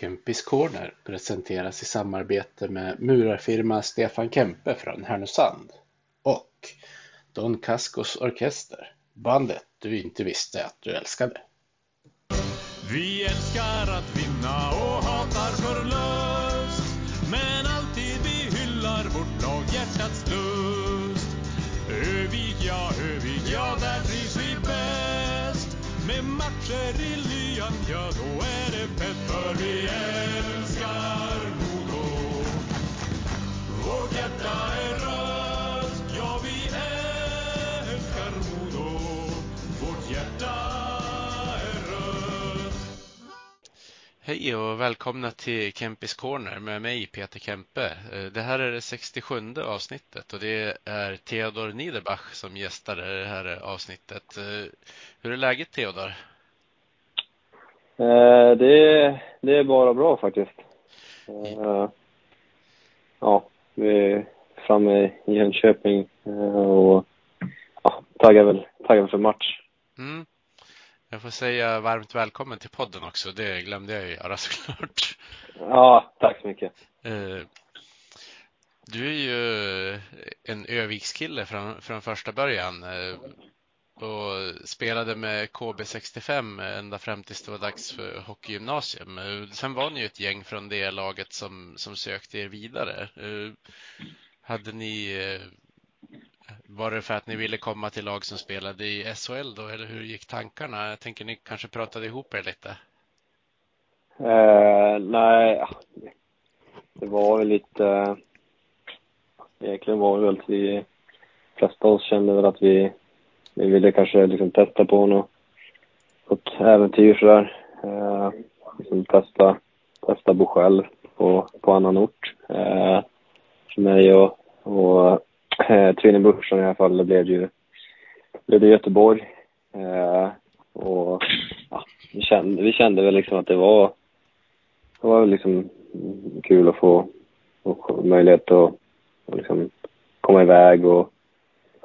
Kempis Corner presenteras i samarbete med murarfirma Stefan Kempe från Härnösand och Don Cascos Orkester, bandet du inte visste att du älskade. Vi älskar att vinna och hatar förlust Men alltid vi hyllar vårt lag hjärtats lust Övig ja, Övig ja, där trivs vi bäst Med matcher i Hej och välkomna till Kempis Corner med mig Peter Kempe. Eh, Det här är det 67 avsnittet och det är Theodor Niederbach som gästar det här avsnittet. Eh, Hur är läget Theodor? Eh, det, det är bara bra faktiskt. Eh, ja, vi är framme i Jönköping och ja, taggar väl, taggar väl för match. Mm. Jag får säga varmt välkommen till podden också. Det glömde jag göra såklart. Ja, tack så mycket. Eh, Du är ju en Övikskille från, från första början eh, och spelade med KB65 ända fram tills det var dags för hockeygymnasium. Eh, Sen var ni ju ett gäng från det laget som, som sökte er vidare. Hade ni, var det för att ni ville komma till lag som spelade i SHL då, eller hur gick tankarna? Jag tänker ni kanske pratade ihop er lite. Eh, nej, det var väl lite... Egentligen var det väl att vi, de flesta av oss kände väl att vi, vi ville kanske liksom testa på något, något äventyr sådär. Eh, liksom testa, testa bo själv på, på annan ort. Eh, för mig och, och eh, i alla fall, då blev ju blev det Göteborg. Eh, och ja, vi, kände, vi kände väl liksom att det var det var liksom kul att få, och möjlighet att, och liksom komma iväg och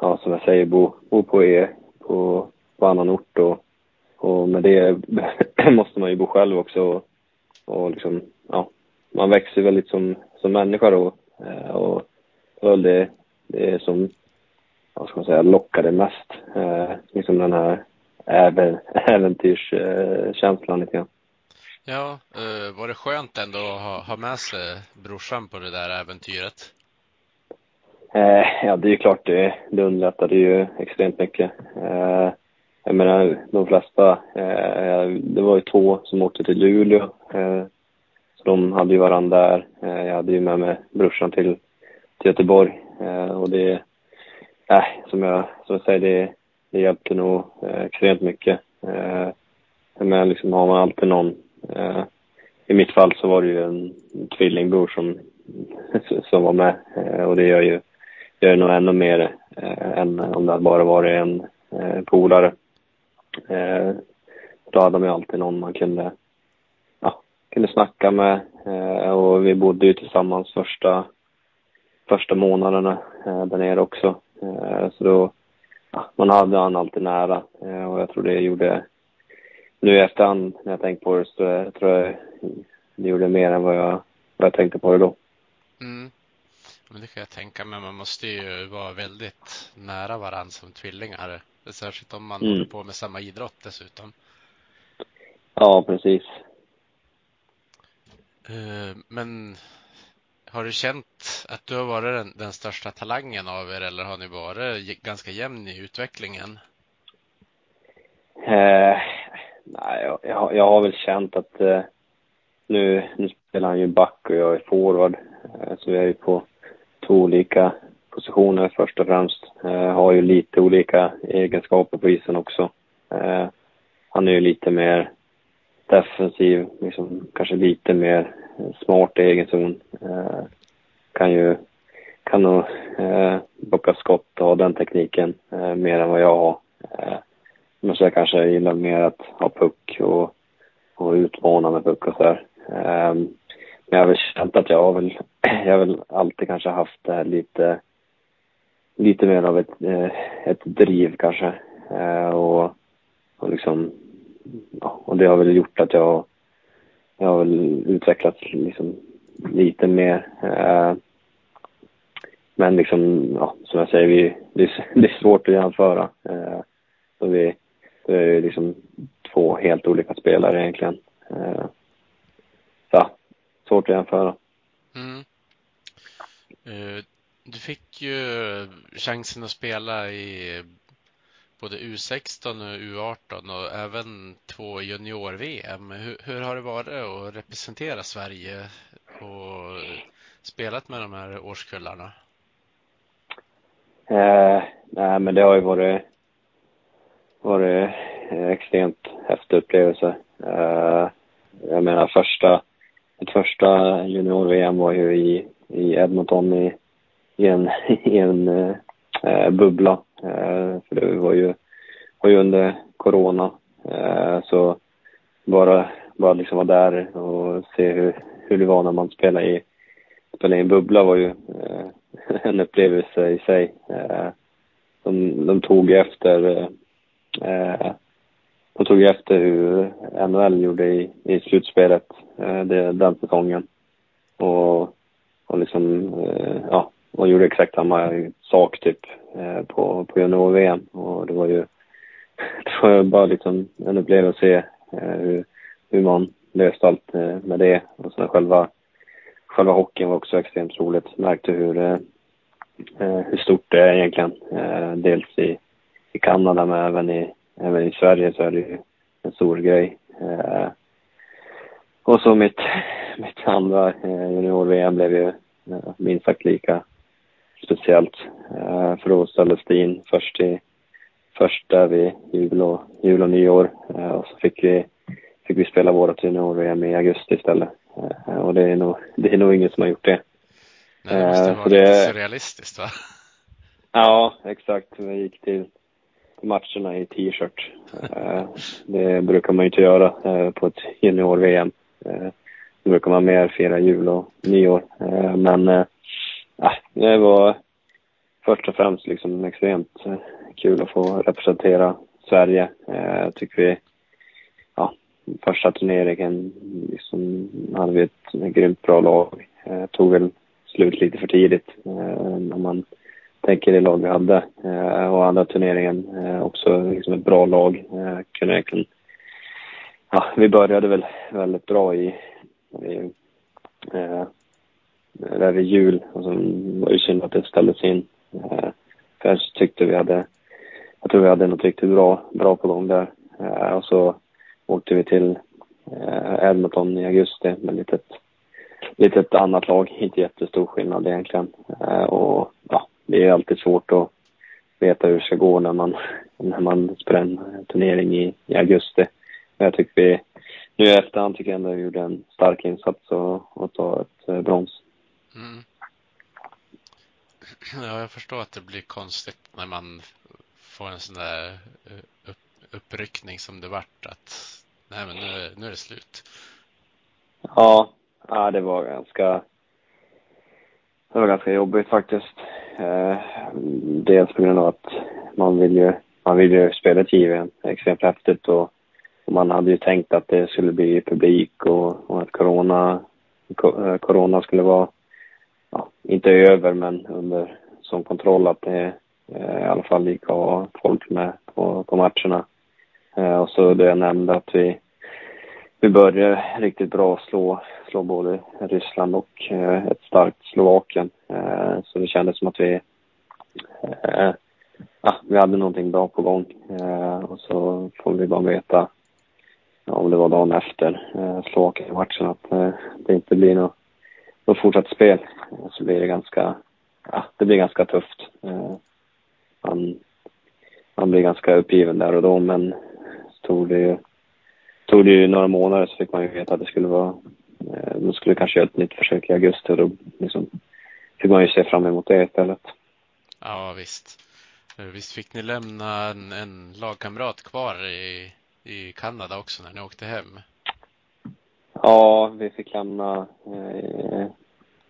ja, som jag säger, bo, bo på E på, på annan ort och, och med det måste man ju bo själv också och, och liksom, ja, man växer väldigt som, som människa då eh, och det var väl det, det som, vad ska man säga, lockade mest. Eh, liksom den här även, äventyrskänslan lite grann. Ja, eh, var det skönt ändå att ha, ha med sig brorsan på det där äventyret? Eh, ja, det är ju klart det, det underlättade ju extremt mycket. Eh, jag menar, de flesta, eh, det var ju två som åkte till Luleå. Eh, så de hade ju varandra där. Eh, jag hade ju med mig brorsan till, till Göteborg. Eh, och det, eh, som, jag, som jag säger, det, det hjälpte nog eh, extremt mycket. Eh, men liksom har man alltid någon Eh, I mitt fall så var det ju en tvillingbror som, som var med eh, och det gör ju gör det nog ännu mer eh, än om det hade bara varit en eh, polare. Eh, då hade man ju alltid någon man kunde, ja, kunde snacka med eh, och vi bodde ju tillsammans första, första månaderna där nere också. Så då, ja, man hade han alltid nära och jag tror det gjorde nu i efterhand när jag tänkt på det så jag tror jag det gjorde mer än vad jag, vad jag tänkte på det då. Mm. Men det kan jag tänka mig. Man måste ju vara väldigt nära varandra som tvillingar. Särskilt om man mm. håller på med samma idrott dessutom. Ja, precis. Eh, men har du känt att du har varit den, den största talangen av er eller har ni varit ganska jämn i utvecklingen? Eh, Nej, jag, jag, jag har väl känt att eh, nu, nu spelar han ju back och jag är forward. Eh, så vi är ju på två olika positioner först och främst. Eh, har ju lite olika egenskaper på isen också. Eh, han är ju lite mer defensiv, liksom, kanske lite mer smart i egen zon. Eh, kan ju kan nog eh, bocka skott och ha den tekniken eh, mer än vad jag har. Eh, men så jag kanske gillar mer att ha puck och, och utmana med puck och sådär. Eh, men jag har väl känt att jag har väl, jag har väl alltid kanske haft det här lite, lite mer av ett, eh, ett driv kanske. Eh, och, och liksom, ja, och det har väl gjort att jag jag har väl utvecklats liksom lite mer. Eh, men liksom, ja, som jag säger, vi, det, är, det är svårt att jämföra. Eh, så vi, det är ju liksom två helt olika spelare egentligen. Eh, så, svårt att jämföra. Mm. Eh, du fick ju chansen att spela i både U16 och U18 och även två junior-VM. Hur, hur, har det varit att representera Sverige och spelat med de här årskullarna? Eh, nej, men det har ju varit, varit eh, extremt häftig upplevelse. Eh, jag menar första, mitt första junior-VM var ju i, i Edmonton i, i en, i en eh, bubbla. Eh, för det var ju, var ju under corona. Eh, så bara, bara liksom vara där och se hur, hur det var när man spelade i, spelade i en bubbla var ju eh, en upplevelse i sig. Eh, de, de tog efter eh, de tog efter hur NHL gjorde i, i slutspelet eh, det, den säsongen. Och, och liksom, eh, ja, och gjorde exakt samma sak typ eh, på, på junior-VM. Och det var ju, det var bara liksom en upplevelse att se hur, hur man löste allt eh, med det. Och sen själva, själva hockeyn var också extremt roligt. Märkte hur, eh, eh, hur stort det är egentligen. Eh, dels i, i Kanada men även i, även i Sverige så är det ju en stor grej. Eh, och så mitt, mitt andra eh, junior-VM blev ju minst sagt lika speciellt. För då ställdes det in först, i, först där vid jul och, jul och nyår och så fick vi, fick vi spela vårt junior-VM i augusti istället. Och det är nog, det är nog ingen som har gjort det. Nej, det måste eh, vara lite surrealistiskt va? Ja, exakt. Vi gick till matcherna i t-shirt. Eh, det brukar man ju inte göra eh, på ett junior-VM. Då brukar man mer fira jul och nyår. Men det var först och främst liksom extremt kul att få representera Sverige. Jag tycker vi, första turneringen liksom hade vi ett grymt bra lag. Eh, tog väl slut lite för tidigt eh, om man tänker det lag vi hade. Eh, och andra turneringen eh, också liksom ett bra lag. Eh, kunde egentligen, ja, vi började väl väldigt bra i, i där vid jul och sen var det synd att det ställdes in. För jag tyckte vi hade, jag tror vi hade något riktigt bra, bra på gång där. Och så åkte vi till eh, Edmonton i augusti med litet lite ett annat lag. Inte jättestor skillnad egentligen. Eh, och ja, det är alltid svårt att veta hur det ska gå när man, när man spelar en turnering i, i augusti. Men jag tycker vi, nu i efterhand tycker jag ändå vi gjorde en stark insats och, och ta ett eh, brons. Mm. Ja, jag förstår att det blir konstigt när man får en sån där upp, uppryckning som det vart att nej men nu, nu är det slut. Ja, Ja, det var ganska... Det var ganska jobbigt faktiskt. Eh, dels på grund av att man vill ju, man vill ju spela JVM extremt häftigt och, och, man hade ju tänkt att det skulle bli publik och, och att corona, eh, corona skulle vara, ja, inte över men under som kontroll att det eh, i alla fall gick att ha folk med på, på matcherna. Eh, och så det jag nämnde att vi vi började riktigt bra slå, slå både Ryssland och eh, ett starkt Slovakien. Eh, så det kändes som att vi, eh, ja, vi hade någonting bra på gång. Eh, och så får vi bara veta, ja, om det var dagen efter eh, Slovakien-matchen, att eh, det inte blir något, något fortsatt spel. Eh, så blir det ganska, ja, det blir ganska tufft. Eh, man, man blir ganska uppgiven där och då, men tog det ju tog det ju några månader så fick man ju veta att det skulle vara, eh, de skulle kanske göra ett nytt försök i augusti och då liksom fick man ju se fram emot det istället. Ja visst. Eh, visst fick ni lämna en, en lagkamrat kvar i, i Kanada också när ni åkte hem? Ja, vi fick lämna eh,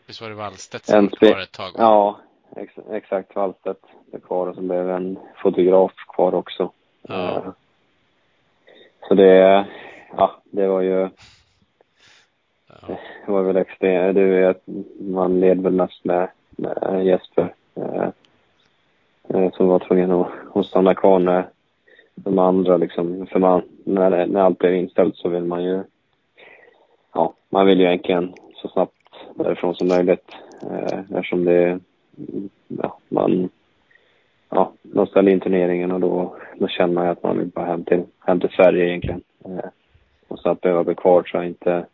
Visst var det Wallstedt som var kvar ett tag? Ja, ex exakt. Wallstedt är kvar och så blev en fotograf kvar också. Ja. Så det, ja, det var ju, det var väl extremt. Du vet, man led väl mest med, med Jesper. Eh, eh, som var tvungen att, att stanna kvar när de andra liksom, för man, när, när allt är inställt så vill man ju, ja, man vill ju egentligen så snabbt därifrån som möjligt eh, eftersom det, ja, man, ja, de ställde in turneringen och då, då känner man att man vill bara hem till, hem till Sverige egentligen. Eh, och så att behöva bli kvar tror jag inte,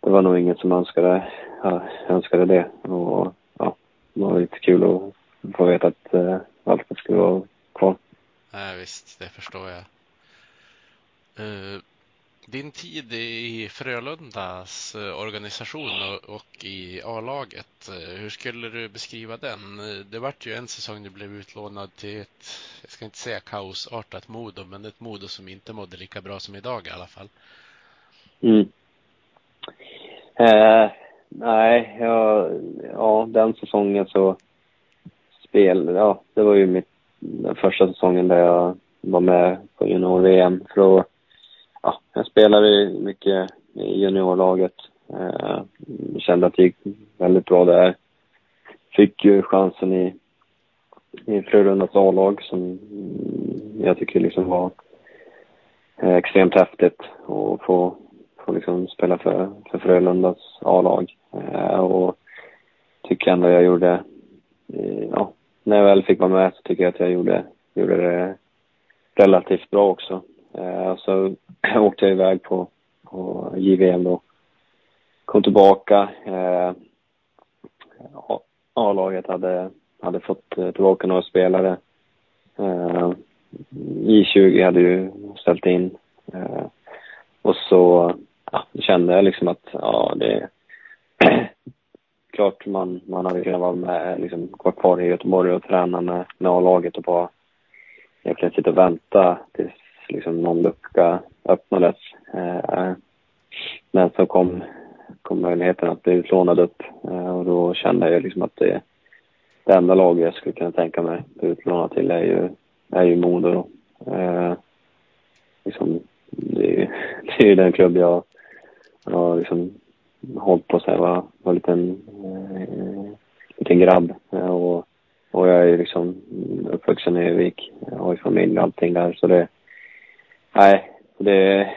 det var nog ingen som önskade, ja, önskade det och ja, det var lite kul att få veta att eh, Alfred skulle vara kvar. Nej, visst, det förstår jag. Uh, din tid i Frölundas eh, organisation och, i A-laget, uh, hur skulle du beskriva den? Det vart ju en säsong du blev utlånad till ett, jag ska inte säga kaosartat Modo, men ett Modo som inte mådde lika bra som idag i alla fall. Mm. Eh, nej, ja, ja, den säsongen så spel, ja, det var ju mitt, den första säsongen där jag var med på junior-VM. För då, ja, jag spelade mycket i juniorlaget. Eh, kände att det gick väldigt bra där. Fick ju chansen i, i Frölundas A-lag som jag tycker liksom var eh, extremt häftigt att få, få liksom spela för, för Frölundas A-lag. Eh, och tycker ändå jag gjorde, eh, ja, när jag väl fick vara med så tycker jag att jag gjorde, gjorde det relativt bra också. Eh, så åkte jag iväg på, på JVM då. Kom tillbaka. Eh, A-laget hade, hade fått eh, tillbaka några spelare. Eh, I20 hade ju ställt in. Eh, och så ja, kände jag liksom att ja, det är klart man, man hade kunnat vara med, liksom, vara kvar i Göteborg och träna med, med A-laget och bara egentligen sitta och vänta tills liksom någon lucka öppnades. Eh, men så kom, kom möjligheten att bli utlånad upp eh, och då kände jag liksom att det, det enda laget jag skulle kunna tänka mig att utlåna till är ju, är ju Modo. Eh, liksom, det, är, det är ju den klubb jag har liksom hållit på sen jag var, var liten, eh, liten grabb. Eh, och, och jag är liksom uppvuxen i Övik. Har eh, ju familj och allting där så det, nej, det,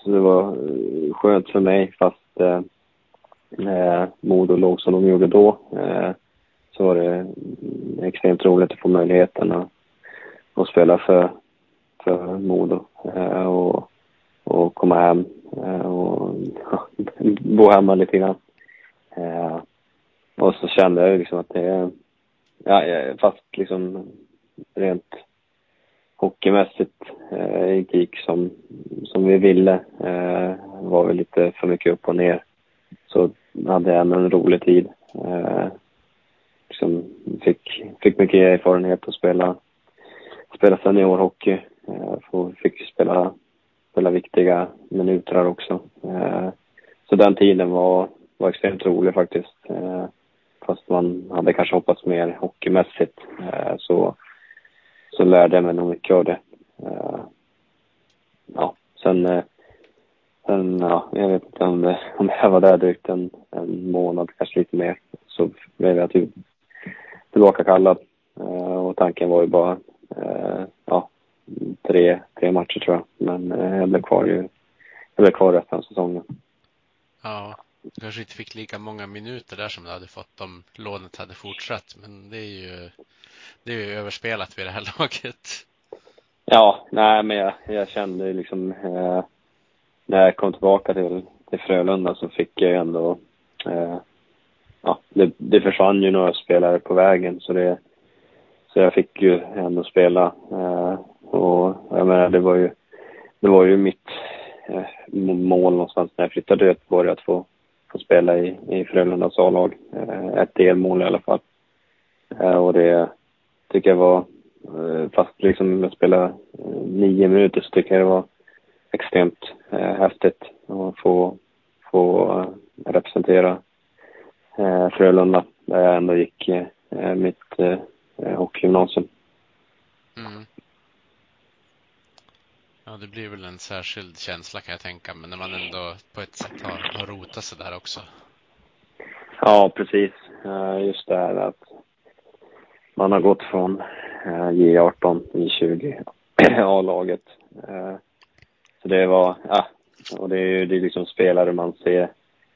så det var eh, skönt för mig fast eh, eh, Modo låg som de gjorde då. Eh, så var det extremt roligt att få möjligheten att, att spela för, för Modo eh, och, och komma hem eh, och bo hemma lite grann. Eh, och så kände jag liksom att det, ja, eh, fast liksom rent hockeymässigt eh, inte gick som, som vi ville. Eh, var väl lite för mycket upp och ner. Så hade jag ändå en rolig tid. Eh, liksom fick, fick mycket erfarenhet att spela, spela seniorhockey. Eh, fick spela, spela viktiga minuter också. Eh, så den tiden var, var extremt rolig faktiskt. Eh, fast man hade kanske hoppats mer hockeymässigt eh, så, så lärde jag mig nog mycket av det. Eh, ja, sen, eh, sen ja, jag vet inte om, det, om jag var där drygt en, en månad, kanske lite mer, så blev jag typ tillbaka kallad. Eh, och tanken var ju bara, ja, tre, tre matcher tror jag. Men jag blev kvar ju, jag blev kvar resten av säsongen. Ja, du kanske inte fick lika många minuter där som du hade fått om lånet hade fortsatt. Men det är ju, det är ju överspelat vid det här laget. Ja, nej men jag, jag kände liksom eh, när jag kom tillbaka till, till Frölunda så fick jag ju ändå eh, ja, det, det försvann ju några spelare på vägen så det så jag fick ju ändå spela eh, och jag menar det var ju det var ju mitt eh, mål någonstans när jag flyttade till Göteborg att få, få spela i, i Frölundas A-lag. Eh, ett delmål i alla fall. Eh, och det tycker jag var, eh, fast liksom jag spelade eh, nio minuter så tycker jag det var extremt eh, häftigt att få, få representera Frölunda där jag ändå gick mitt hockeygymnasium. Mm. Ja, det blir väl en särskild känsla kan jag tänka mig när man ändå på ett sätt har, har rotat sig där också. Ja, precis. Just det här att man har gått från eh, J18, J20, eh, A-laget. Eh, så det var, ja, och det är ju det är liksom spelare man ser,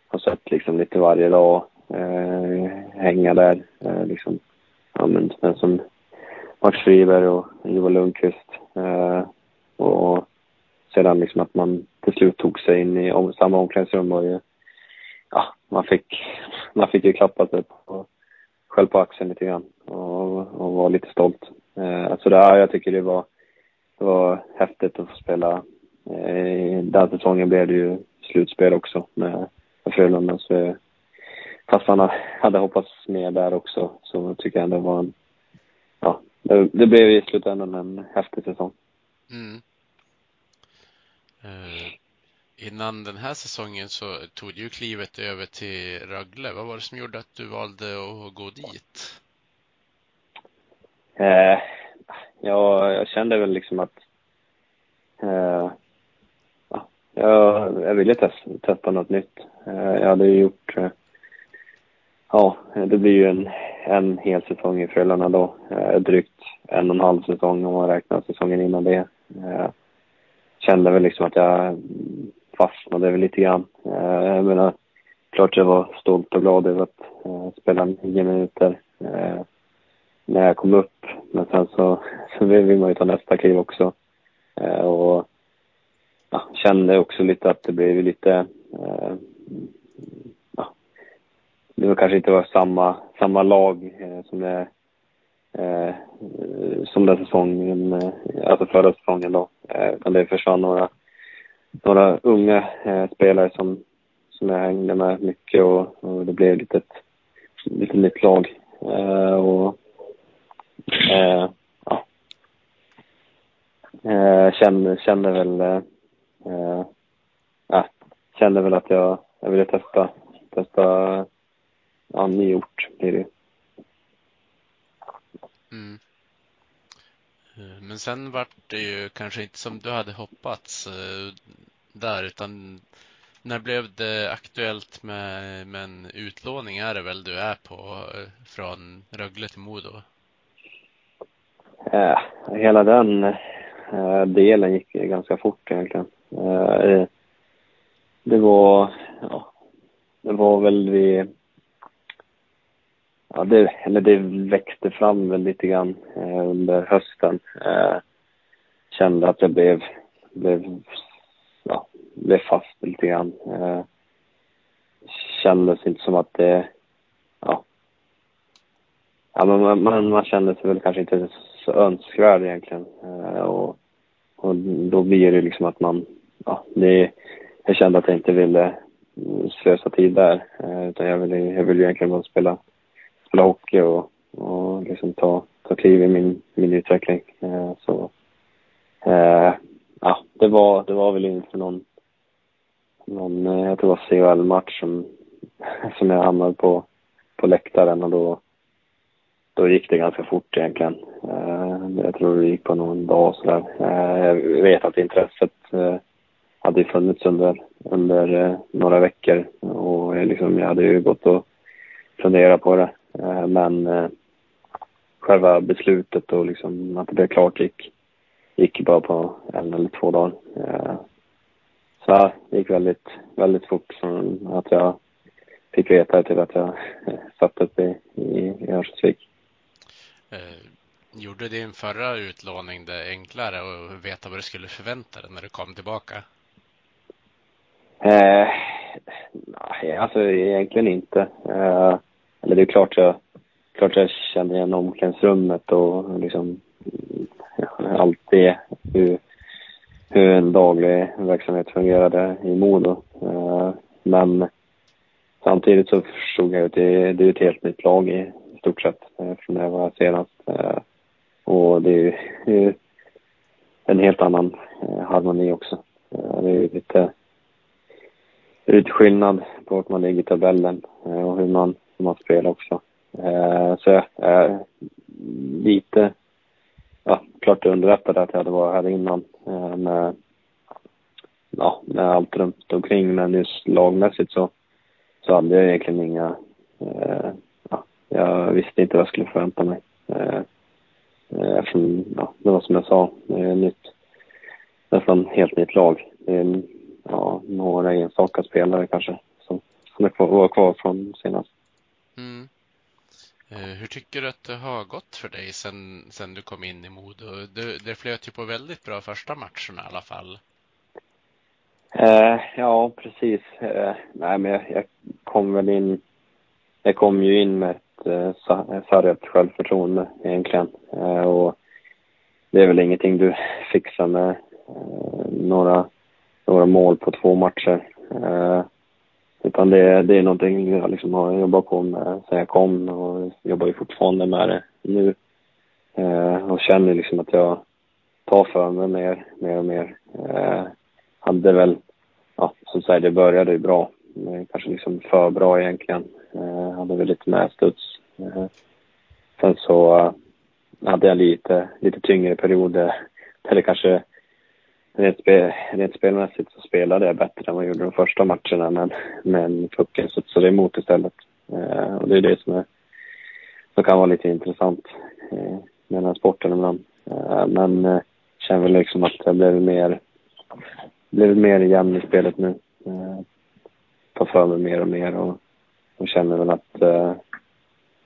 har sett liksom lite varje dag hänga där. Liksom, ja men som Max Friberg och Joel Lundqvist. Och sedan liksom att man till slut tog sig in i om, samma omklädningsrum var ju, ja, man fick, man fick ju klappa sig på, själv på axeln lite grann och, och var lite stolt. Eh, alltså där, jag tycker det var, det var häftigt att få spela. Eh, den säsongen blev det ju slutspel också med, med Frölunda. Så, fast man hade hoppats mer där också så tycker jag det var en, ja, det, det blev i slutändan en häftig säsong. Mm. Eh, innan den här säsongen så tog du ju klivet över till Rögle. Vad var det som gjorde att du valde att gå dit? Eh, jag, jag kände väl liksom att eh, ja, jag, jag ville testa, testa något nytt. Eh, jag hade ju gjort eh, ja, det blir ju en, en hel säsong i Frölunda då. Eh, drygt en och en halv säsong om man räknar säsongen innan det. Eh, kände väl liksom att jag fastnade väl lite grann. Eh, jag menar, klart jag var stolt och glad över att eh, spela nio minuter eh, när jag kom upp. Men sen så, så vill man ju ta nästa kliv också. Eh, och ja, kände också lite att det blev lite eh, ja, det var kanske inte var samma, samma lag eh, som det eh, som den säsongen, eh, alltså förra säsongen då. Eh, utan det försvann några, några unga eh, spelare som, som jag hängde med mycket och, och det blev lite ett lite nytt lag. Eh, och eh, ja. Eh, känner, känner väl eh, eh, känner väl att jag, jag ville testa, testa ja, ny ort blir det Mm. Eh, men sen vart det ju kanske inte som du hade hoppats eh, där utan när blev det aktuellt med, med en utlåning är det väl du är på eh, från Rögle till Modo? Eh, hela den eh, delen gick ganska fort egentligen. Eh, det var, ja, det var väl vid ja, det, eller det växte fram väl lite grann eh, under hösten. Eh, kände att jag blev, blev, ja, blev fast lite grann. Eh, kändes inte som att det, ja, ja men man, man, man kände sig väl kanske inte så önskvärd egentligen. Eh, och, och då blir det liksom att man, ja, det, jag kände att jag inte ville mm, slösa tid där. Eh, utan jag ville, jag ville egentligen bara spela spela hockey och, och liksom ta, ta kliv i min, min utveckling. Eh, så eh, ja, det var, det var väl inte någon, någon eh, jag tror det var CHL-match som, som jag hamnade på, på läktaren och då, då gick det ganska fort egentligen. Eh, jag tror det gick på någon dag sådär. Eh, jag vet att intresset eh, hade funnits under, under eh, några veckor och liksom, jag hade ju gått och funderat på det. Eh, men eh, själva beslutet och liksom att det blev klart gick, gick bara på en eller två dagar. Eh, så det gick väldigt, väldigt fort från att jag fick veta till att jag satt uppe i, i, i Örnsköldsvik. Eh, gjorde din förra utlåning det enklare att veta vad du skulle förvänta dig när du kom tillbaka? Eh, nej, alltså egentligen inte. Eh, eller det är klart jag, klart jag känner igen omklädningsrummet och liksom eh, allt det. Hur, hur en daglig verksamhet fungerade i Modo. Eh, men samtidigt så förstod jag att det, det är ett helt nytt lag i stort sett eh, från när jag var senast. Eh, och det är ju en helt annan eh, harmoni också. Det är lite utskillnad på vart man ligger i tabellen och hur man hur man spelar också. Så jag är lite, ja, klart underrättad att jag hade varit här innan. med, ja, med allt runt omkring. Men just lagmässigt så, så hade jag egentligen inga, jag visste inte vad jag skulle förvänta mig. Eh, eh eftersom, ja, det var som jag sa, nytt, nästan helt nytt lag. Ja, några enstaka spelare kanske som, som är kvar, var kvar från senast. Mm. Eh, hur tycker du att det har gått för dig sen, sen du kom in i Modo? Det, det flöt ju på väldigt bra första matcherna i alla fall. Eh, ja, precis. Eh, nej, men jag, jag, kom väl in... Jag kom ju in med Eh, sargat självförtroende egentligen. Eh, och det är väl ingenting du fixar med eh, några, några mål på två matcher. Utan det, det är någonting jag liksom har jobbat på med sen jag kom och jobbar ju fortfarande med det nu. Och känner liksom att jag tar för mig mer, mer och mer. Hade väl, ja som sagt det började ju bra. Kanske liksom för bra egentligen. Eh, hade väl lite medstuds. Eh, sen så eh, hade jag lite, lite tyngre perioder. Eller kanske rent, spel, rent spelmässigt så spelade jag bättre än vad jag gjorde de första matcherna men, men pucken studsade emot istället. Eh, och det är det som, är, som kan vara lite intressant eh, med den här sporten ibland. Eh, men eh, känner väl liksom att jag blev mer, blev mer jämn i spelet nu. Eh, tar för mig mer och mer och, och känner väl att eh,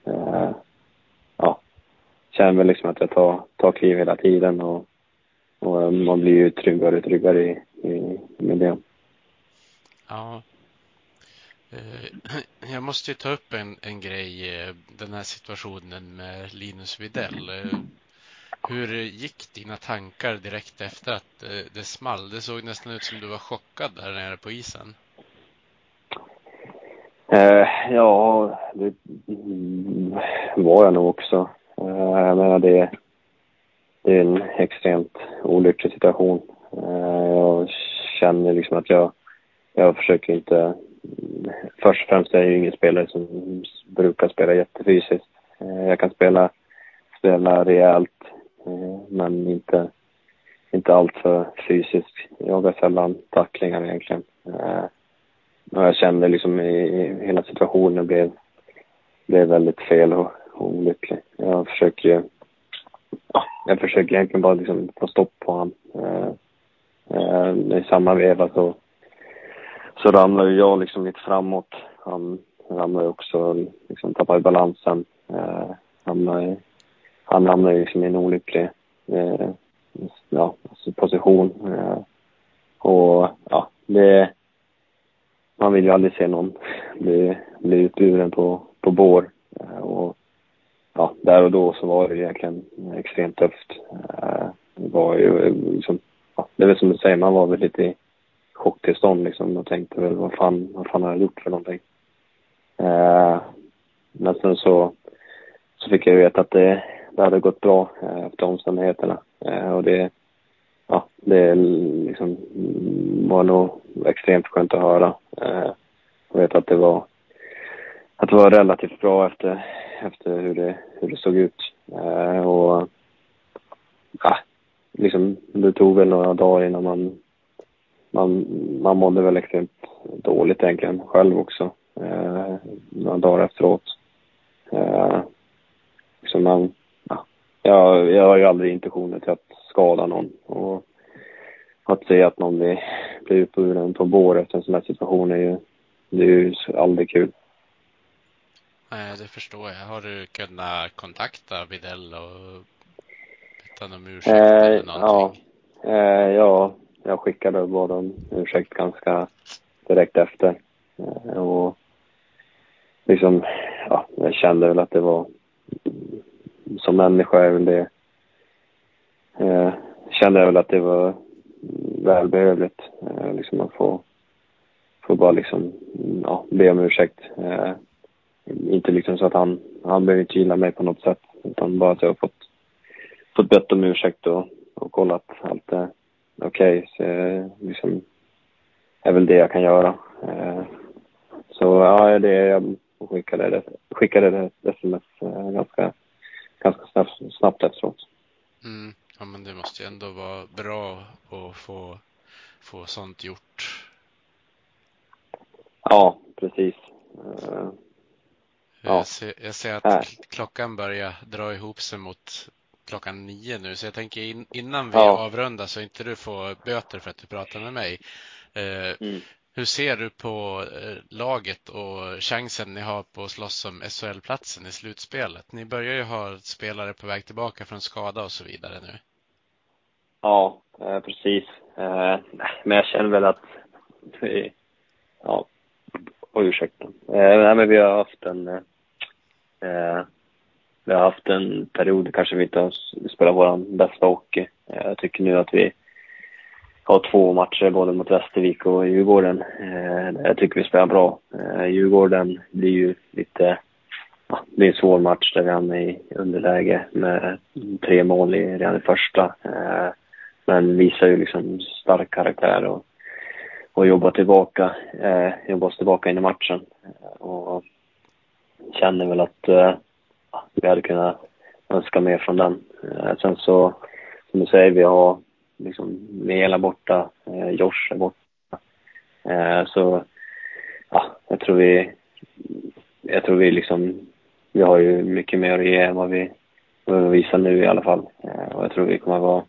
eh, ja, känner väl liksom att jag tar, tar kliv hela tiden och och eh, man blir ju tryggare och tryggare i, i, med det. Ja. Eh, jag måste ju ta upp en, en grej, eh, den här situationen med Linus Widell. Hur gick dina tankar direkt efter att det small? Det såg nästan ut som du var chockad där nere på isen. Eh, ja, det var jag nog också. Eh, jag menar det, det är en extremt olycklig situation. Eh, jag känner liksom att jag, jag försöker inte... Först och främst är jag ju ingen spelare som brukar spela jättefysiskt. Eh, jag kan spela, spela rejält, eh, men inte, inte alltför fysiskt. Jag har sällan tacklingar egentligen. Eh, och jag kände liksom i, hela situationen blev, blev väldigt fel och, och olycklig. Jag försöker jag försöker egentligen bara liksom få stopp på honom. Eh, eh, I samma veva så, så ramlar ju jag liksom lite framåt. Han ramlar ju också, liksom tappar balansen. Eh, ramlar i, han ramlar ju liksom i en olycklig eh, ja, position. Eh, och ja, det... Man vill ju aldrig se någon bli, bli utburen på, på bår. Eh, och ja, där och då så var det egentligen extremt tufft. Eh, det var ju eh, liksom, ja, det är väl som du säger, man var väl lite i chocktillstånd liksom och tänkte väl vad fan, vad fan har jag gjort för någonting? Eh, men sen så, så fick jag veta att det, det hade gått bra eh, efter omständigheterna och det, ja, det liksom mm, var nog extremt skönt att höra. Eh, jag vet att det var, att det var relativt bra efter efter hur det, hur det såg ut. Eh, och ja, liksom, det tog väl några dagar innan man, man, man mådde väl extremt dåligt egentligen själv också. Eh, några dagar efteråt. Eh, liksom man, ja, jag, jag har ju aldrig intentioner till att skada någon. Och att se att någon blir, blir utburen på bår efter en sån här situation är ju, det är ju aldrig kul. Nej, det förstår jag. Har du kunnat kontakta Videll och bett om ursäkt eh, eller någonting? Ja, eh, ja, jag skickade bara om ursäkt ganska direkt efter. Eh, och liksom, ja, jag kände väl att det var, som människa är väl det, eh, kände jag väl att det var välbehövligt, eh, liksom att få, få bara liksom, ja, be om ursäkt. Eh, inte liksom så att han, han behöver inte gilla mig på något sätt. Utan bara att jag har fått, fått bett om ursäkt och, och kollat allt är okej. Okay. Så eh, liksom, är väl det jag kan göra. Eh, så ja, det jag skickade det, skickade det sms eh, ganska, ganska snabbt, snabbt efteråt. Mm. Ja, men det måste ju ändå vara bra att få, få sånt gjort. Ja, precis. Eh, Ja. Jag, ser, jag ser att kl- klockan börjar dra ihop sig mot klockan nio nu, så jag tänker in, innan vi Ja. avrundar så inte du får böter för att du pratar med mig. Eh, mm. hur ser du på eh, laget och chansen ni har på att slåss om SHL-platsen i slutspelet? Ni börjar ju ha spelare på väg tillbaka från skada och så vidare nu. Ja, eh, precis. Eh, men jag känner väl att vi, ja, oj ursäkta. Eh, nej, men vi har haft en, eh, vi har haft en period kanske vi inte har spelat vår bästa hockey. Jag tycker nu att vi har två matcher både mot Västervik och Djurgården. Eh, jag tycker vi spelar bra. Eh, Djurgården blir ju lite, ja, det är en svår match där vi hamnar i underläge med tre mål i, redan i första. Eh, men visar ju liksom stark karaktär och, och jobbar tillbaka, eh, jobbar oss tillbaka in i matchen. Eh, och känner väl att eh, vi hade kunnat önska mer från den. Eh, sen så, som du säger, vi har liksom Mela borta, eh, Josh är borta. Eh, så ja, jag tror vi, jag tror vi liksom, vi har ju mycket mer att ge än vad vi, vad vi visar nu i alla fall. Eh, och jag tror vi kommer att vara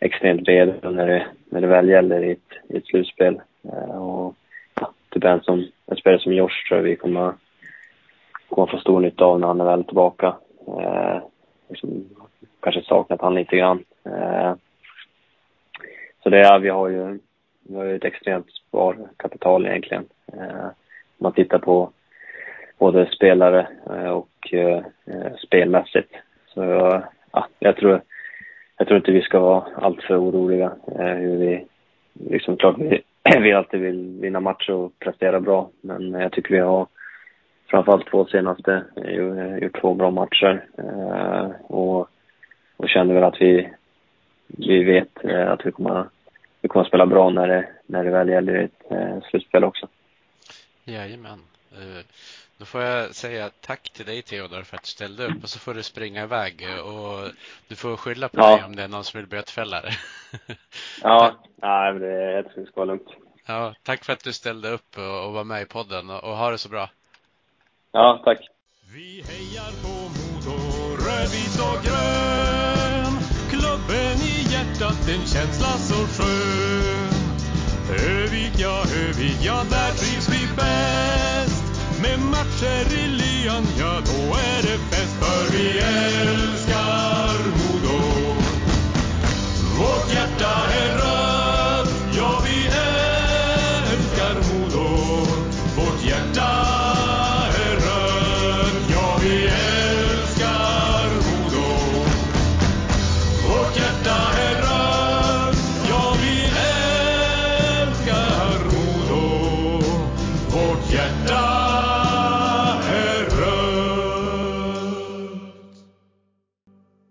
extremt redo när det, när det väl gäller i ett, i ett slutspel. Eh, och ja, typ en, som, en spelare som Josh tror jag vi kommer, kommer få stor nytta av när han är väl tillbaka. Eh, liksom, kanske saknat han lite grann. Eh, så det är, vi har ju, vi har ju ett extremt sparkapital egentligen. Eh, om man tittar på både spelare eh, och eh, spelmässigt. Så ja, jag tror jag tror inte vi ska vara alltför oroliga. Eh, hur vi, liksom, klart vi, vi alltid vill vinna matcher och prestera bra, men jag tycker vi har framförallt två senaste eh, eh, gjort två bra matcher eh, och, och känner väl att vi, vi vet eh, att vi kommer, vi kommer att spela bra när det, när det väl gäller ett eh, slutspel också. Jajamän. Eh, då får jag säga tack till dig Theodor för att du ställde upp och så får du springa iväg och du får skylla på Ja. mig om det är någon som vill bötfälla dig. Ja, nej, men det, jag tror det ska vara lugnt. Ja, tack för att du ställde upp och och var med i podden och och ha det så bra. Ja, tack. Vi hejar på Modo, rödvit och grön. Klubben i hjärtat, en känsla så skön. Övik, ja, Övik, ja, där trivs vi bäst. Med matcher i lyan, ja då är det fest för vi älskar